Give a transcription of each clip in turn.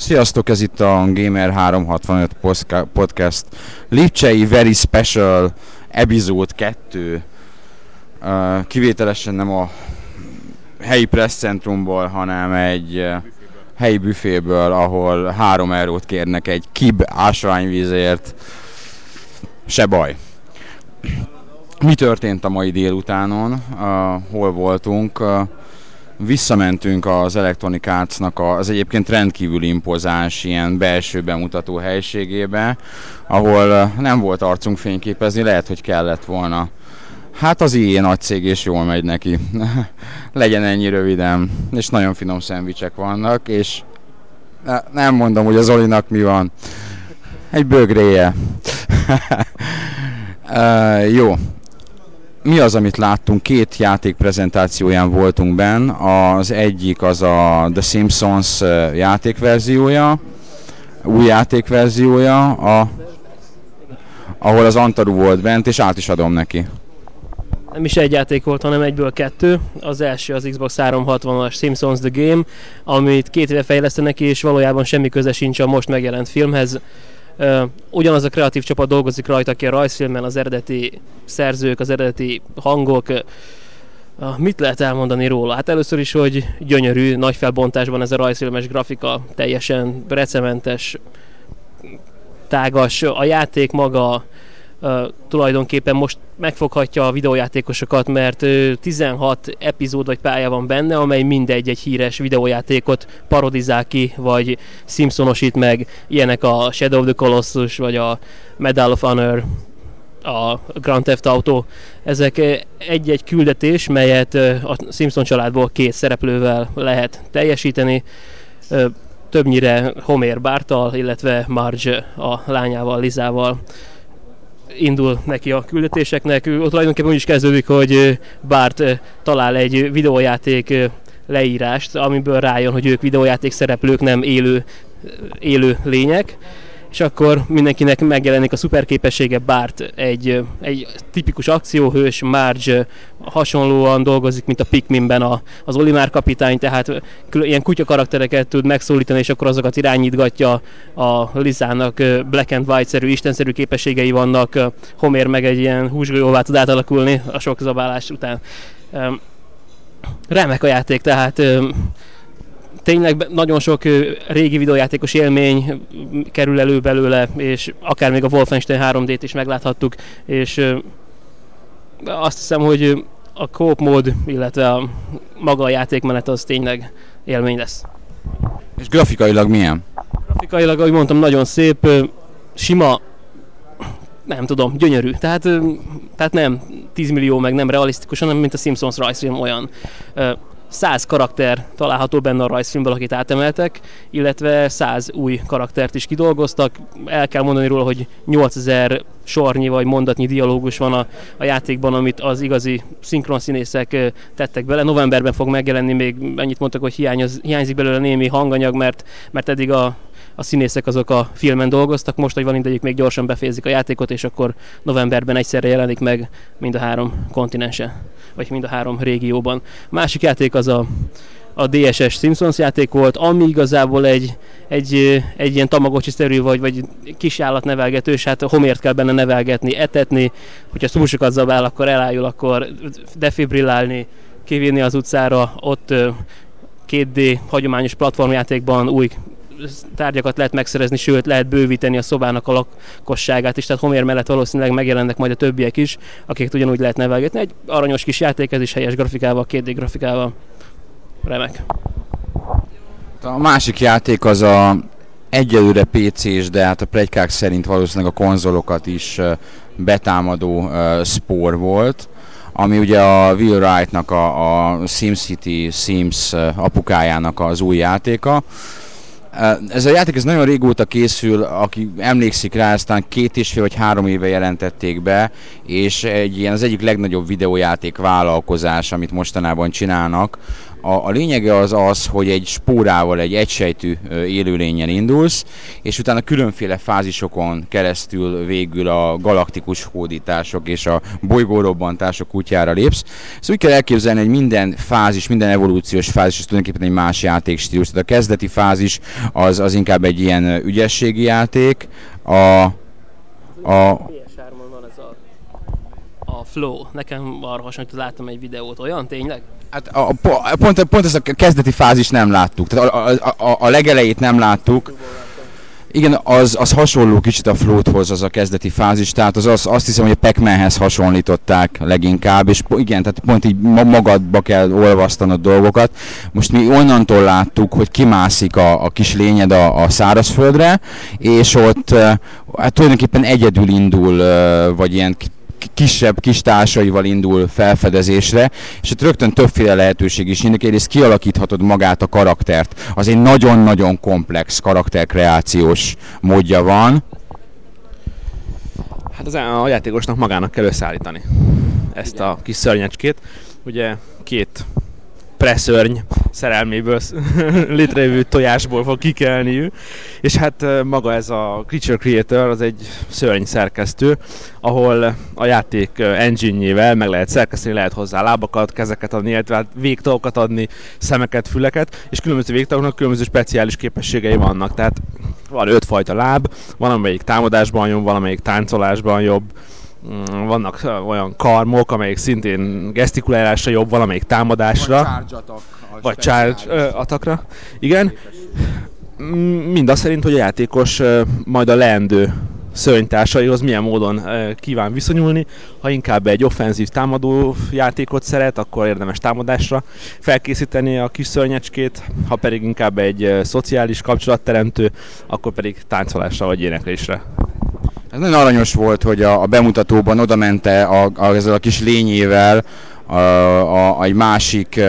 Sziasztok, ez itt a Gamer 365 Podcast Lipcsei Very Special Episode 2. Kivételesen nem a helyi presszcentrumból, hanem egy helyi büféből, ahol 3 eurót kérnek egy kib ásványvízért. Se baj. Mi történt a mai délutánon? Hol voltunk? Visszamentünk az Electronic Arts-nak az egyébként rendkívül impozáns ilyen belső bemutató helységébe, ahol nem volt arcunk fényképezni, lehet, hogy kellett volna. Hát az ilyen nagy cég és jól megy neki. Legyen ennyi röviden. És nagyon finom szendvicsek vannak, és nem mondom, hogy az Olinak mi van. Egy bögréje. uh, jó, mi az, amit láttunk? Két játék prezentációján voltunk benn. Az egyik az a The Simpsons játékverziója, új játékverziója, a, ahol az Antaru volt bent, és át is adom neki. Nem is egy játék volt, hanem egyből kettő. Az első az Xbox 360-as Simpsons The Game, amit két éve fejlesztenek, és valójában semmi köze sincs a most megjelent filmhez ugyanaz a kreatív csapat dolgozik rajta, aki a rajzfilmen, az eredeti szerzők, az eredeti hangok, Mit lehet elmondani róla? Hát először is, hogy gyönyörű, nagy felbontásban ez a rajzfilmes grafika, teljesen recementes, tágas. A játék maga tulajdonképpen most megfoghatja a videójátékosokat, mert 16 epizód vagy pálya van benne, amely mindegy egy híres videójátékot parodizál ki, vagy Simpsonosít meg. Ilyenek a Shadow of the Colossus, vagy a Medal of Honor, a Grand Theft Auto. Ezek egy-egy küldetés, melyet a Simpson családból két szereplővel lehet teljesíteni többnyire Homer Bártal, illetve Marge a lányával, Lizával indul neki a küldetéseknek. Ott tulajdonképpen úgy is kezdődik, hogy Bart talál egy videójáték leírást, amiből rájön, hogy ők videójáték szereplők, nem élő, élő lények és akkor mindenkinek megjelenik a szuperképessége, Bart egy, egy tipikus akcióhős, Marge hasonlóan dolgozik, mint a Pikminben a, az Olimár kapitány, tehát ilyen kutya karaktereket tud megszólítani, és akkor azokat irányítgatja a Lizának black and white-szerű, istenszerű képességei vannak, Homer meg egy ilyen húsgolyóvá tud átalakulni a sok zabálás után. Remek a játék, tehát tényleg nagyon sok régi videójátékos élmény kerül elő belőle, és akár még a Wolfenstein 3D-t is megláthattuk, és azt hiszem, hogy a coop mód, illetve a maga a játékmenet az tényleg élmény lesz. És grafikailag milyen? Grafikailag, ahogy mondtam, nagyon szép, sima, nem tudom, gyönyörű. Tehát, tehát nem 10 millió, meg nem realisztikus, hanem mint a Simpsons rajzfilm olyan 100 karakter található benne a rajzfilmben, akit átemeltek, illetve 100 új karaktert is kidolgoztak. El kell mondani róla, hogy 8000 sornyi vagy mondatnyi dialógus van a, a játékban, amit az igazi szinkronszínészek tettek bele. Novemberben fog megjelenni, még ennyit mondtak, hogy hiányoz, hiányzik belőle némi hanganyag, mert, mert eddig a, a színészek azok a filmen dolgoztak, most, hogy van idejük, még gyorsan befejezik a játékot, és akkor novemberben egyszerre jelenik meg mind a három kontinensen, vagy mind a három régióban. A másik játék az a, a DSS Simpsons játék volt, ami igazából egy, egy, egy ilyen tamagocsi-szerű vagy, vagy kis állatnevelgetős, hát homért kell benne nevelgetni, etetni, hogyha szúsokat zabál, akkor elájul, akkor defibrillálni, kivinni az utcára, ott 2D hagyományos platformjátékban új tárgyakat lehet megszerezni, sőt lehet bővíteni a szobának a lakosságát is, tehát Homér mellett valószínűleg megjelennek majd a többiek is, akiket ugyanúgy lehet nevelgetni. Egy aranyos kis játék, ez is helyes grafikával, 2D grafikával. Remek. A másik játék az a egyelőre PC-s, de hát a plegykák szerint valószínűleg a konzolokat is betámadó uh, spór volt, ami ugye a Will Wright-nak a, a SimCity Sims apukájának az új játéka. Ez a játék ez nagyon régóta készül, aki emlékszik rá, aztán két és fél vagy három éve jelentették be, és egy ilyen az egyik legnagyobb videójáték vállalkozás, amit mostanában csinálnak, A, a lényege az az, hogy egy spórával, egy egysejtű élőlényen indulsz, és utána különféle fázisokon keresztül végül a galaktikus hódítások és a bolygórobbantások kutyára lépsz. Szóval úgy kell elképzelni, hogy minden fázis, minden evolúciós fázis, az tulajdonképpen egy más játékstílus. Tehát a kezdeti fázis az, az inkább egy ilyen ügyességi játék, a, a flow. Nekem arra hasonlít, láttam egy videót. Olyan tényleg? Hát a, a, pont, pont ezt a kezdeti fázis nem láttuk. Tehát a, a, a, a legelejét nem láttuk. Igen, az, az hasonló kicsit a floathoz az a kezdeti fázis, tehát az, az azt hiszem, hogy a pac hasonlították leginkább, és igen, tehát pont így magadba kell olvasztanod dolgokat. Most mi onnantól láttuk, hogy kimászik a, a kis lényed a, a szárazföldre, és ott hát tulajdonképpen egyedül indul, vagy ilyen kisebb, kis társaival indul felfedezésre, és ott rögtön többféle lehetőség is nyílik. Egyrészt kialakíthatod magát a karaktert. Az egy nagyon-nagyon komplex karakterkreációs módja van. Hát az a játékosnak magának kell összeállítani ezt Igen. a kis szörnyecskét. Ugye két presszörny szerelméből létrejövő tojásból fog kikelni. És hát maga ez a Creature Creator az egy szörny szerkesztő, ahol a játék engine meg lehet szerkeszteni, lehet hozzá lábakat, kezeket adni, illetve hát végtalokat adni, szemeket, füleket, és különböző végtaloknak különböző speciális képességei vannak. Tehát van öt fajta láb, van amelyik támadásban jobb, valamelyik táncolásban jobb, vannak olyan karmok, amelyik szintén gesztikulálásra jobb, valamelyik támadásra. Vagy charge attack. Vagy charge atakra. Igen. Mm, mind azt szerint, hogy a játékos majd a leendő szörnytársaihoz milyen módon kíván viszonyulni. Ha inkább egy offenzív támadó játékot szeret, akkor érdemes támadásra felkészíteni a kis szörnyecskét, ha pedig inkább egy szociális kapcsolatteremtő, akkor pedig táncolásra vagy éneklésre. Ez nagyon aranyos volt, hogy a, a bemutatóban oda mente a, a, ezzel a kis lényével a, a, a egy másik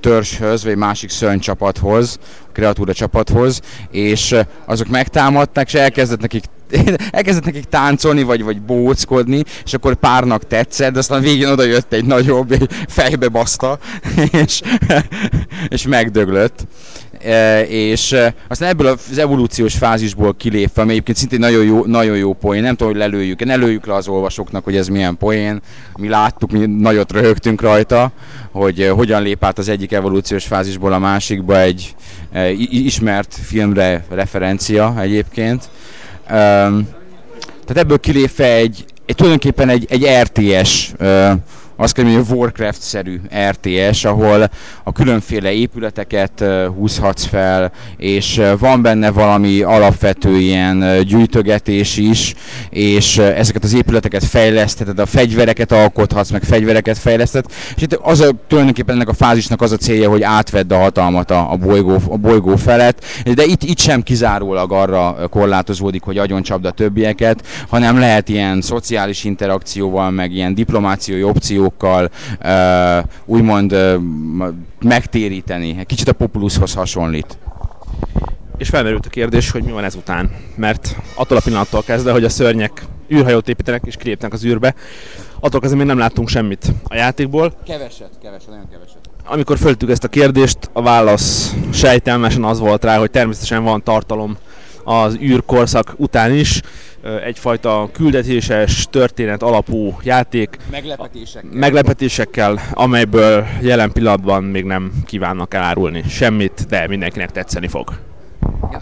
törzshöz, vagy másik szörnycsapathoz, kreatúra csapathoz, és azok megtámadták, és elkezdett nekik elkezdett nekik táncolni, vagy, vagy bóckodni, és akkor párnak tetszett, de aztán végén oda jött egy nagyobb, egy fejbe baszta, és, és megdöglött. E, és e, aztán ebből az evolúciós fázisból kilépve, ami egyébként szintén nagyon jó, nagyon jó poén, nem tudom, hogy lelőjük, ne lőjük le az olvasóknak, hogy ez milyen poén, mi láttuk, mi nagyot röhögtünk rajta, hogy e, hogyan lép át az egyik evolúciós fázisból a másikba egy ismert filmre referencia egyébként. Tehát ebből kilépve egy, egy tulajdonképpen egy, egy RTS azt kell mondani, hogy Warcraft-szerű RTS, ahol a különféle épületeket húzhatsz fel, és van benne valami alapvető ilyen gyűjtögetés is, és ezeket az épületeket fejlesztheted, a fegyvereket alkothatsz, meg fegyvereket fejleszted, és itt az a, tulajdonképpen ennek a fázisnak az a célja, hogy átvedd a hatalmat a, a, bolygó, a bolygó felett, de itt, itt sem kizárólag arra korlátozódik, hogy agyoncsapd a többieket, hanem lehet ilyen szociális interakcióval, meg ilyen diplomáciai opciók uh, úgymond uh, megtéríteni. Egy kicsit a Populushoz hasonlít. És felmerült a kérdés, hogy mi van ezután. Mert attól a pillanattól kezdve, hogy a szörnyek űrhajót építenek és kilépnek az űrbe, attól kezdve még nem láttunk semmit a játékból. Keveset, keveset, nagyon keveset. Amikor föltük ezt a kérdést, a válasz sejtelmesen az volt rá, hogy természetesen van tartalom az űrkorszak után is, egyfajta küldetéses, történet alapú játék. Meglepetésekkel. Meglepetésekkel, amelyből jelen pillanatban még nem kívánnak elárulni semmit, de mindenkinek tetszeni fog.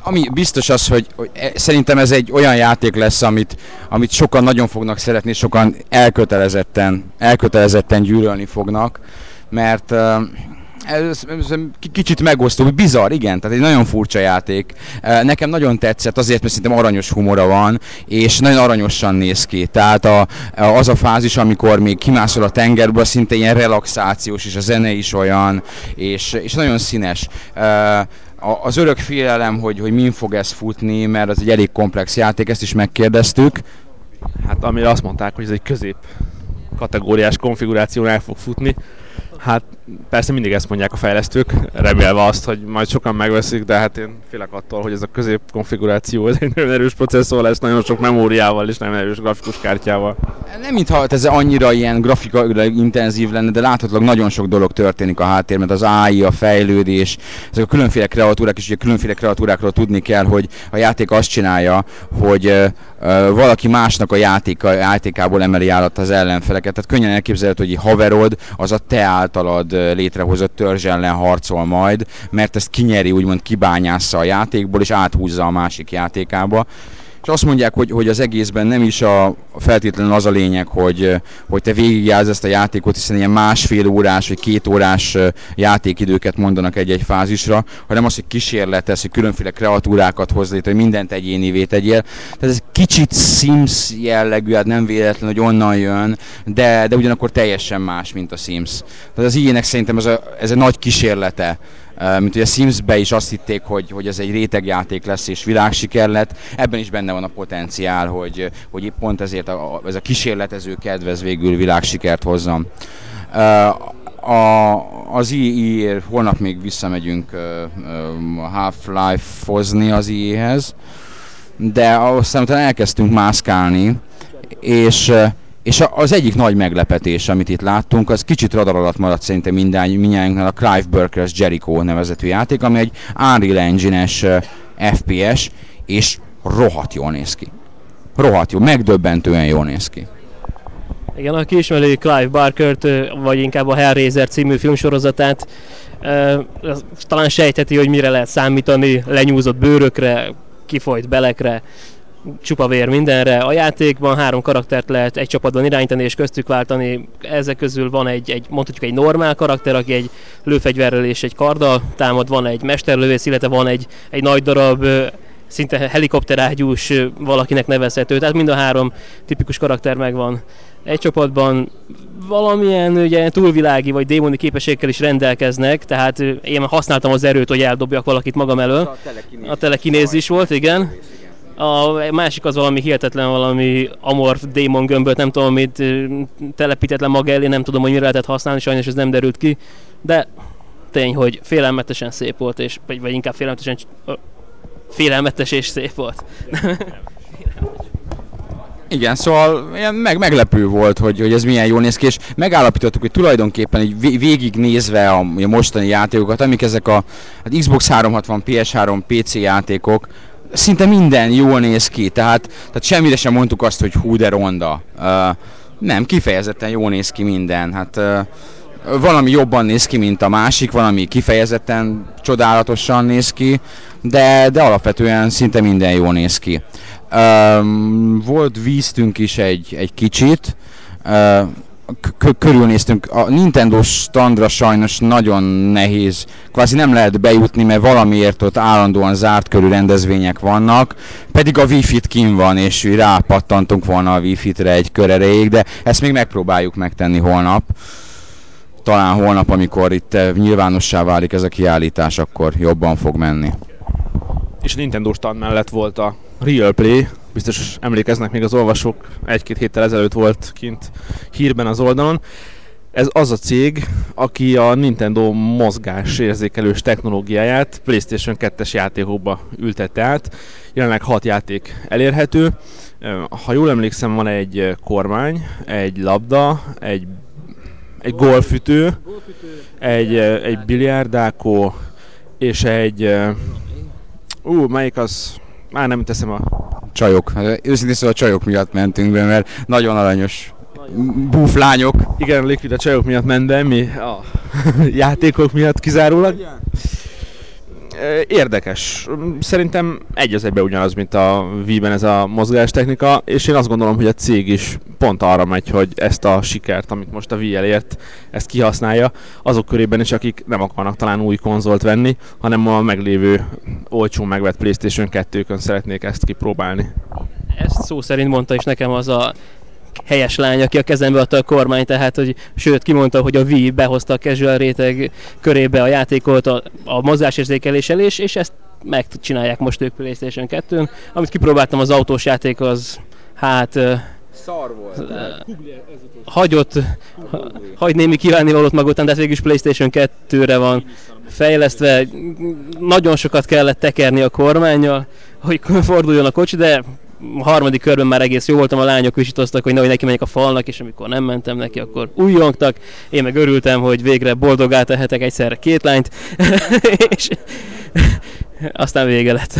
Ami biztos az, hogy, hogy e, szerintem ez egy olyan játék lesz, amit, amit sokan nagyon fognak szeretni, sokan elkötelezetten, elkötelezetten gyűlölni fognak, mert ez, kicsit megosztó, bizarr, igen, tehát egy nagyon furcsa játék. Nekem nagyon tetszett, azért, mert szerintem aranyos humora van, és nagyon aranyosan néz ki. Tehát a, az a fázis, amikor még kimászol a tengerből, szinte ilyen relaxációs, és a zene is olyan, és, és nagyon színes az örök félelem, hogy, hogy min fog ez futni, mert ez egy elég komplex játék, ezt is megkérdeztük. Hát amire azt mondták, hogy ez egy közép kategóriás konfiguráción el fog futni, Hát persze mindig ezt mondják a fejlesztők, remélve azt, hogy majd sokan megveszik, de hát én félek attól, hogy ez a középkonfiguráció ez egy nagyon erős processzor lesz, nagyon sok memóriával és nagyon erős grafikus kártyával. Nem mintha ez annyira ilyen grafikai intenzív lenne, de láthatólag nagyon sok dolog történik a háttérben, az AI, a fejlődés, ezek a különféle kreatúrák, és ugye különféle kreatúrákról tudni kell, hogy a játék azt csinálja, hogy valaki másnak a játéka, játékából emeli állat az ellenfeleket. Tehát könnyen elképzelhető, hogy haverod az a te általad létrehozott törzs ellen harcol majd, mert ezt kinyeri, úgymond kibányásza a játékból, és áthúzza a másik játékába és azt mondják, hogy, hogy az egészben nem is a feltétlenül az a lényeg, hogy, hogy te végigjárz ezt a játékot, hiszen ilyen másfél órás vagy két órás játékidőket mondanak egy-egy fázisra, hanem az, hogy kísérletez, hogy különféle kreatúrákat hoz létre, hogy mindent egyénivé tegyél. Tehát ez kicsit Sims jellegű, hát nem véletlen, hogy onnan jön, de, de ugyanakkor teljesen más, mint a Sims. Tehát az ilyenek szerintem ez a, ez a nagy kísérlete mint ugye a Sims-be is azt hitték, hogy, hogy ez egy rétegjáték lesz és világsiker lett. Ebben is benne van a potenciál, hogy, hogy pont ezért a, ez a kísérletező kedvez végül világsikert hozzam. A, az EA, holnap még visszamegyünk Half-Life-hozni az EA-hez, de aztán utána elkezdtünk mászkálni, és és az egyik nagy meglepetés, amit itt láttunk, az kicsit radar alatt maradt szerintem mindjárt a Clive Barker's Jericho nevezetű játék, ami egy Unreal Engine-es FPS, és rohadt jól néz ki. Rohadt jó, megdöbbentően jól néz ki. Igen, aki ismeri Clive Barkert, vagy inkább a Hellraiser című filmsorozatát, talán sejteti, hogy mire lehet számítani, lenyúzott bőrökre, kifolyt belekre, csupa vér mindenre. A játékban három karaktert lehet egy csapatban irányítani és köztük váltani. Ezek közül van egy, egy mondhatjuk egy normál karakter, aki egy lőfegyverrel és egy karddal támad, van egy mesterlövész, illetve van egy, egy nagy darab szinte helikopterágyús valakinek nevezhető. Tehát mind a három tipikus karakter megvan egy csapatban valamilyen ugye, túlvilági vagy démoni képességekkel is rendelkeznek, tehát én használtam az erőt, hogy eldobjak valakit magam elől. A telekinézis volt, igen. A másik az valami hihetetlen, valami amorf démon gömböt, nem tudom, mit telepítetlen maga elé, nem tudom, hogy mire lehetett használni, sajnos ez nem derült ki, de tény, hogy félelmetesen szép volt, és, vagy, vagy inkább félelmetesen félelmetes és szép volt. Igen, szóval ilyen meg, meglepő volt, hogy, hogy ez milyen jól néz ki, és megállapítottuk, hogy tulajdonképpen így végignézve a, a mostani játékokat, amik ezek a hát Xbox 360, PS3, PC játékok, szinte minden jól néz ki, tehát, tehát semmire sem mondtuk azt, hogy hú de ronda. Uh, nem, kifejezetten jól néz ki minden. Hát uh, valami jobban néz ki, mint a másik, valami kifejezetten csodálatosan néz ki, de, de alapvetően szinte minden jól néz ki. Um, volt víztünk is egy, egy kicsit, uh, körülnéztünk. A Nintendo standra sajnos nagyon nehéz, kvázi nem lehet bejutni, mert valamiért ott állandóan zárt körű rendezvények vannak, pedig a Wi-Fi-t kin van, és rápattantunk volna a Wi-Fi-re egy kör erejéig, de ezt még megpróbáljuk megtenni holnap. Talán holnap, amikor itt nyilvánossá válik ez a kiállítás, akkor jobban fog menni. És a Nintendo stand mellett volt a Real Play, biztos emlékeznek még az olvasók, egy-két héttel ezelőtt volt kint hírben az oldalon. Ez az a cég, aki a Nintendo mozgás érzékelős technológiáját PlayStation 2-es játékokba ültette át. Jelenleg 6 játék elérhető. Ha jól emlékszem, van egy kormány, egy labda, egy, egy golfütő, egy, egy biliárdákó, és egy... Ú, melyik az? Már nem teszem a csajok. Hát, őszintén szóval a csajok miatt mentünk be, mert nagyon aranyos búflányok. Igen, likvid a csajok miatt ment be, mi a játékok miatt kizárólag. Érdekes. Szerintem egy az egybe ugyanaz, mint a Wii-ben ez a mozgástechnika, és én azt gondolom, hogy a cég is pont arra megy, hogy ezt a sikert, amit most a Wii elért, ezt kihasználja, azok körében is, akik nem akarnak talán új konzolt venni, hanem a meglévő olcsó megvett PlayStation 2-kön szeretnék ezt kipróbálni. Ezt szó szerint mondta is nekem az a helyes lány, aki a kezembe adta a kormány, tehát hogy sőt kimondta, hogy a Wii behozta a casual réteg körébe a játékot a, a mozgásérzékeléssel, és, és ezt megcsinálják most ők PlayStation 2-n. Amit kipróbáltam az autós játék, az hát szar volt. hagyott, hagy némi kívánnivalót maga után, de hát végül is Playstation 2-re van fejlesztve. Nagyon sokat kellett tekerni a kormányjal, hogy forduljon a kocsi, de harmadik körben már egész jó voltam, a lányok visítoztak, hogy nehogy neki menjek a falnak, és amikor nem mentem neki, akkor újjongtak. Én meg örültem, hogy végre boldogá tehetek egyszerre két lányt, és aztán vége lett.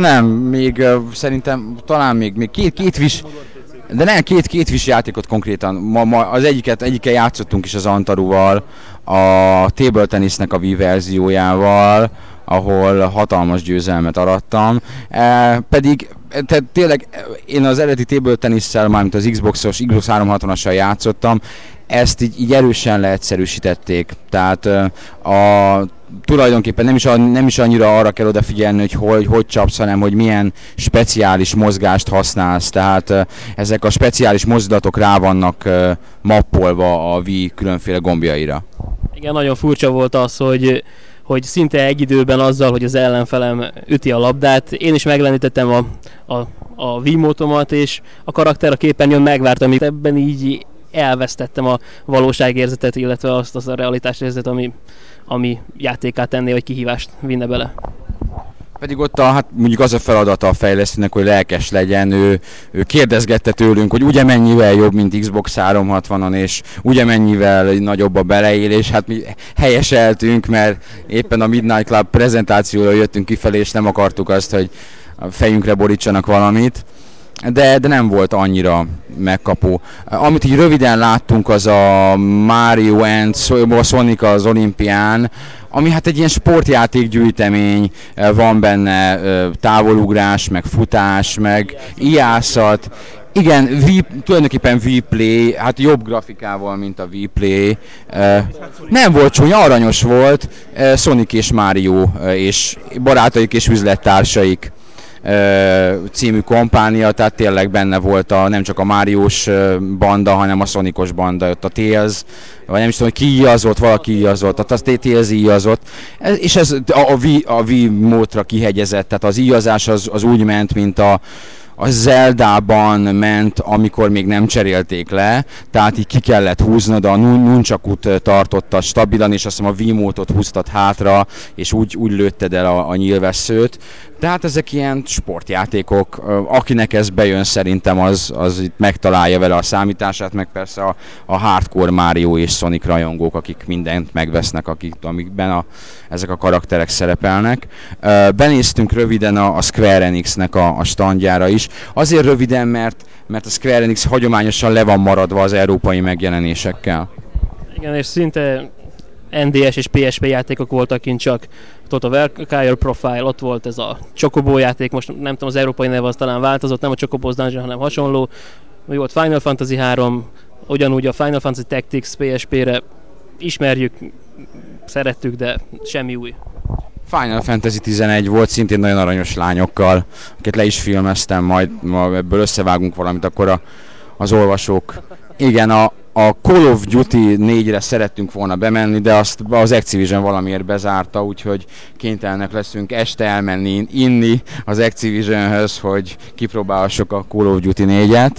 Nem, még szerintem talán még, még két, két vis, de nem, két, két vis játékot konkrétan. Ma, ma az egyiket, egyiket játszottunk is az Antaruval, a table tennisnek a Wii verziójával, ahol hatalmas győzelmet arattam. E, pedig tehát tényleg én az eredeti table tenisszel, mármint az Xbox-os, Xbox 360-assal játszottam, ezt így, így erősen leegyszerűsítették. Tehát a tulajdonképpen nem is, nem is annyira arra kell odafigyelni, hogy hogy, hogy csapsz, hanem hogy milyen speciális mozgást használsz. Tehát ezek a speciális mozdulatok rá vannak mappolva a Wii különféle gombjaira. Igen, nagyon furcsa volt az, hogy hogy szinte egy időben azzal, hogy az ellenfelem üti a labdát, én is meglenítettem a, a, a Wiimotomat, és a karakter a képernyőn megvárta, amíg ebben így elvesztettem a valóságérzetet, illetve azt az a realitásérzet, ami, ami játékát tenné, vagy kihívást vinne bele. Pedig ott a, hát mondjuk az a feladata a fejlesztőnek, hogy lelkes legyen, ő, ő kérdezgette tőlünk, hogy ugye mennyivel jobb, mint Xbox 360-on, és ugye mennyivel nagyobb a beleélés, hát mi helyeseltünk, mert éppen a Midnight Club prezentációra jöttünk kifelé, és nem akartuk azt, hogy a fejünkre borítsanak valamit. De, de nem volt annyira megkapó. Amit így röviden láttunk, az a Mario and Sonic az olimpián, ami hát egy ilyen sportjáték gyűjtemény, van benne távolugrás, meg futás, meg ijászat, igen, v, tulajdonképpen V-Play, hát jobb grafikával, mint a V-Play. Nem volt csúnya, aranyos volt, Sonic és Mario és barátaik és üzlettársaik című kompánia, tehát tényleg benne volt a, nem csak a Máriós banda, hanem a Sonicos banda, ott a Tails, vagy nem is tudom, hogy ki íjazott, valaki íjazott, tehát az Tails íjazott, és ez a, v, a V módra kihegyezett, tehát az íjazás az, az úgy ment, mint a, a Zeldában ment, amikor még nem cserélték le, tehát így ki kellett húznod, a nuncsakut tartotta stabilan, és azt hiszem a Wiimote-ot húztad hátra, és úgy, úgy lőtted el a, a nyilvesszőt. Tehát ezek ilyen sportjátékok, akinek ez bejön szerintem az, az itt megtalálja vele a számítását, meg persze a, a hardcore Mario és Sonic rajongók, akik mindent megvesznek, akik, amikben a, ezek a karakterek szerepelnek. Benéztünk röviden a, a Square Enix-nek a, a standjára is. Azért röviden, mert, mert a Square Enix hagyományosan le van maradva az európai megjelenésekkel. Igen, és szinte NDS és PSP játékok voltak kint csak ott a Valkyrie Profile, ott volt ez a Chocobo játék, most nem tudom, az európai neve az talán változott, nem a Chocobo's Dungeon, hanem hasonló. Mi volt Final Fantasy 3, ugyanúgy a Final Fantasy Tactics PSP-re ismerjük, szerettük, de semmi új. Final Fantasy 11 volt szintén nagyon aranyos lányokkal, akiket le is filmeztem, majd ma ebből összevágunk valamit, akkor a, az olvasók. Igen, a, a Call of Duty 4-re szerettünk volna bemenni, de azt az Activision valamiért bezárta, úgyhogy kénytelenek leszünk este elmenni inni az Activisionhöz, hogy kipróbálhassuk a Call of Duty 4-et.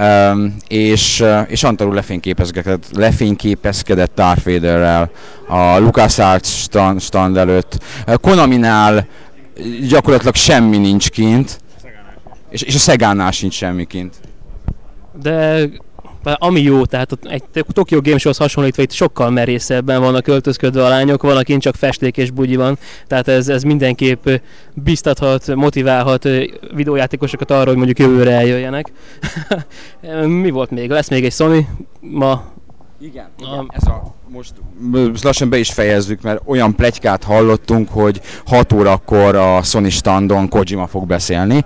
Um, és, és Antaru lefényképezkedett, lefényképezkedett Darth Vaderrel a LucasArts stand, stand előtt. Konami-nál gyakorlatilag semmi nincs kint, és, és a Szegánál sincs semmi kint. De ami jó, tehát egy Tokyo Game Show-hoz hasonlítva itt sokkal merészebben vannak költözködve a lányok, van, akin csak festék és bugyi van, tehát ez, ez mindenképp biztathat, motiválhat videójátékosokat arra, hogy mondjuk jövőre eljöjjenek. Mi volt még? Lesz még egy Sony ma? Igen, igen. ez a most lassan be is fejezzük, mert olyan plegykát hallottunk, hogy 6 órakor a Sony standon Kojima fog beszélni,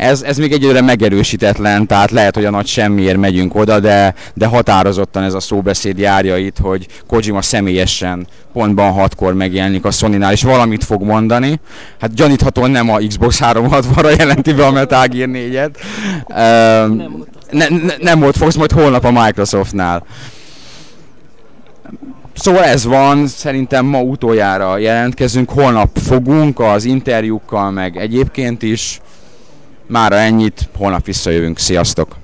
ez, ez még egyelőre megerősítetlen, tehát lehet, hogy a nagy semmiért megyünk oda, de, de határozottan ez a szóbeszéd járja itt, hogy Kojima személyesen pontban hatkor megjelenik a sony és valamit fog mondani. Hát gyaníthatóan nem a Xbox 360-ra jelenti be a Metal Gear 4-et. nem, ne, ne, nem ott fogsz, majd holnap a Microsoftnál. Szóval ez van, szerintem ma utoljára jelentkezünk, holnap fogunk az interjúkkal, meg egyébként is Mára ennyit, holnap visszajövünk, sziasztok!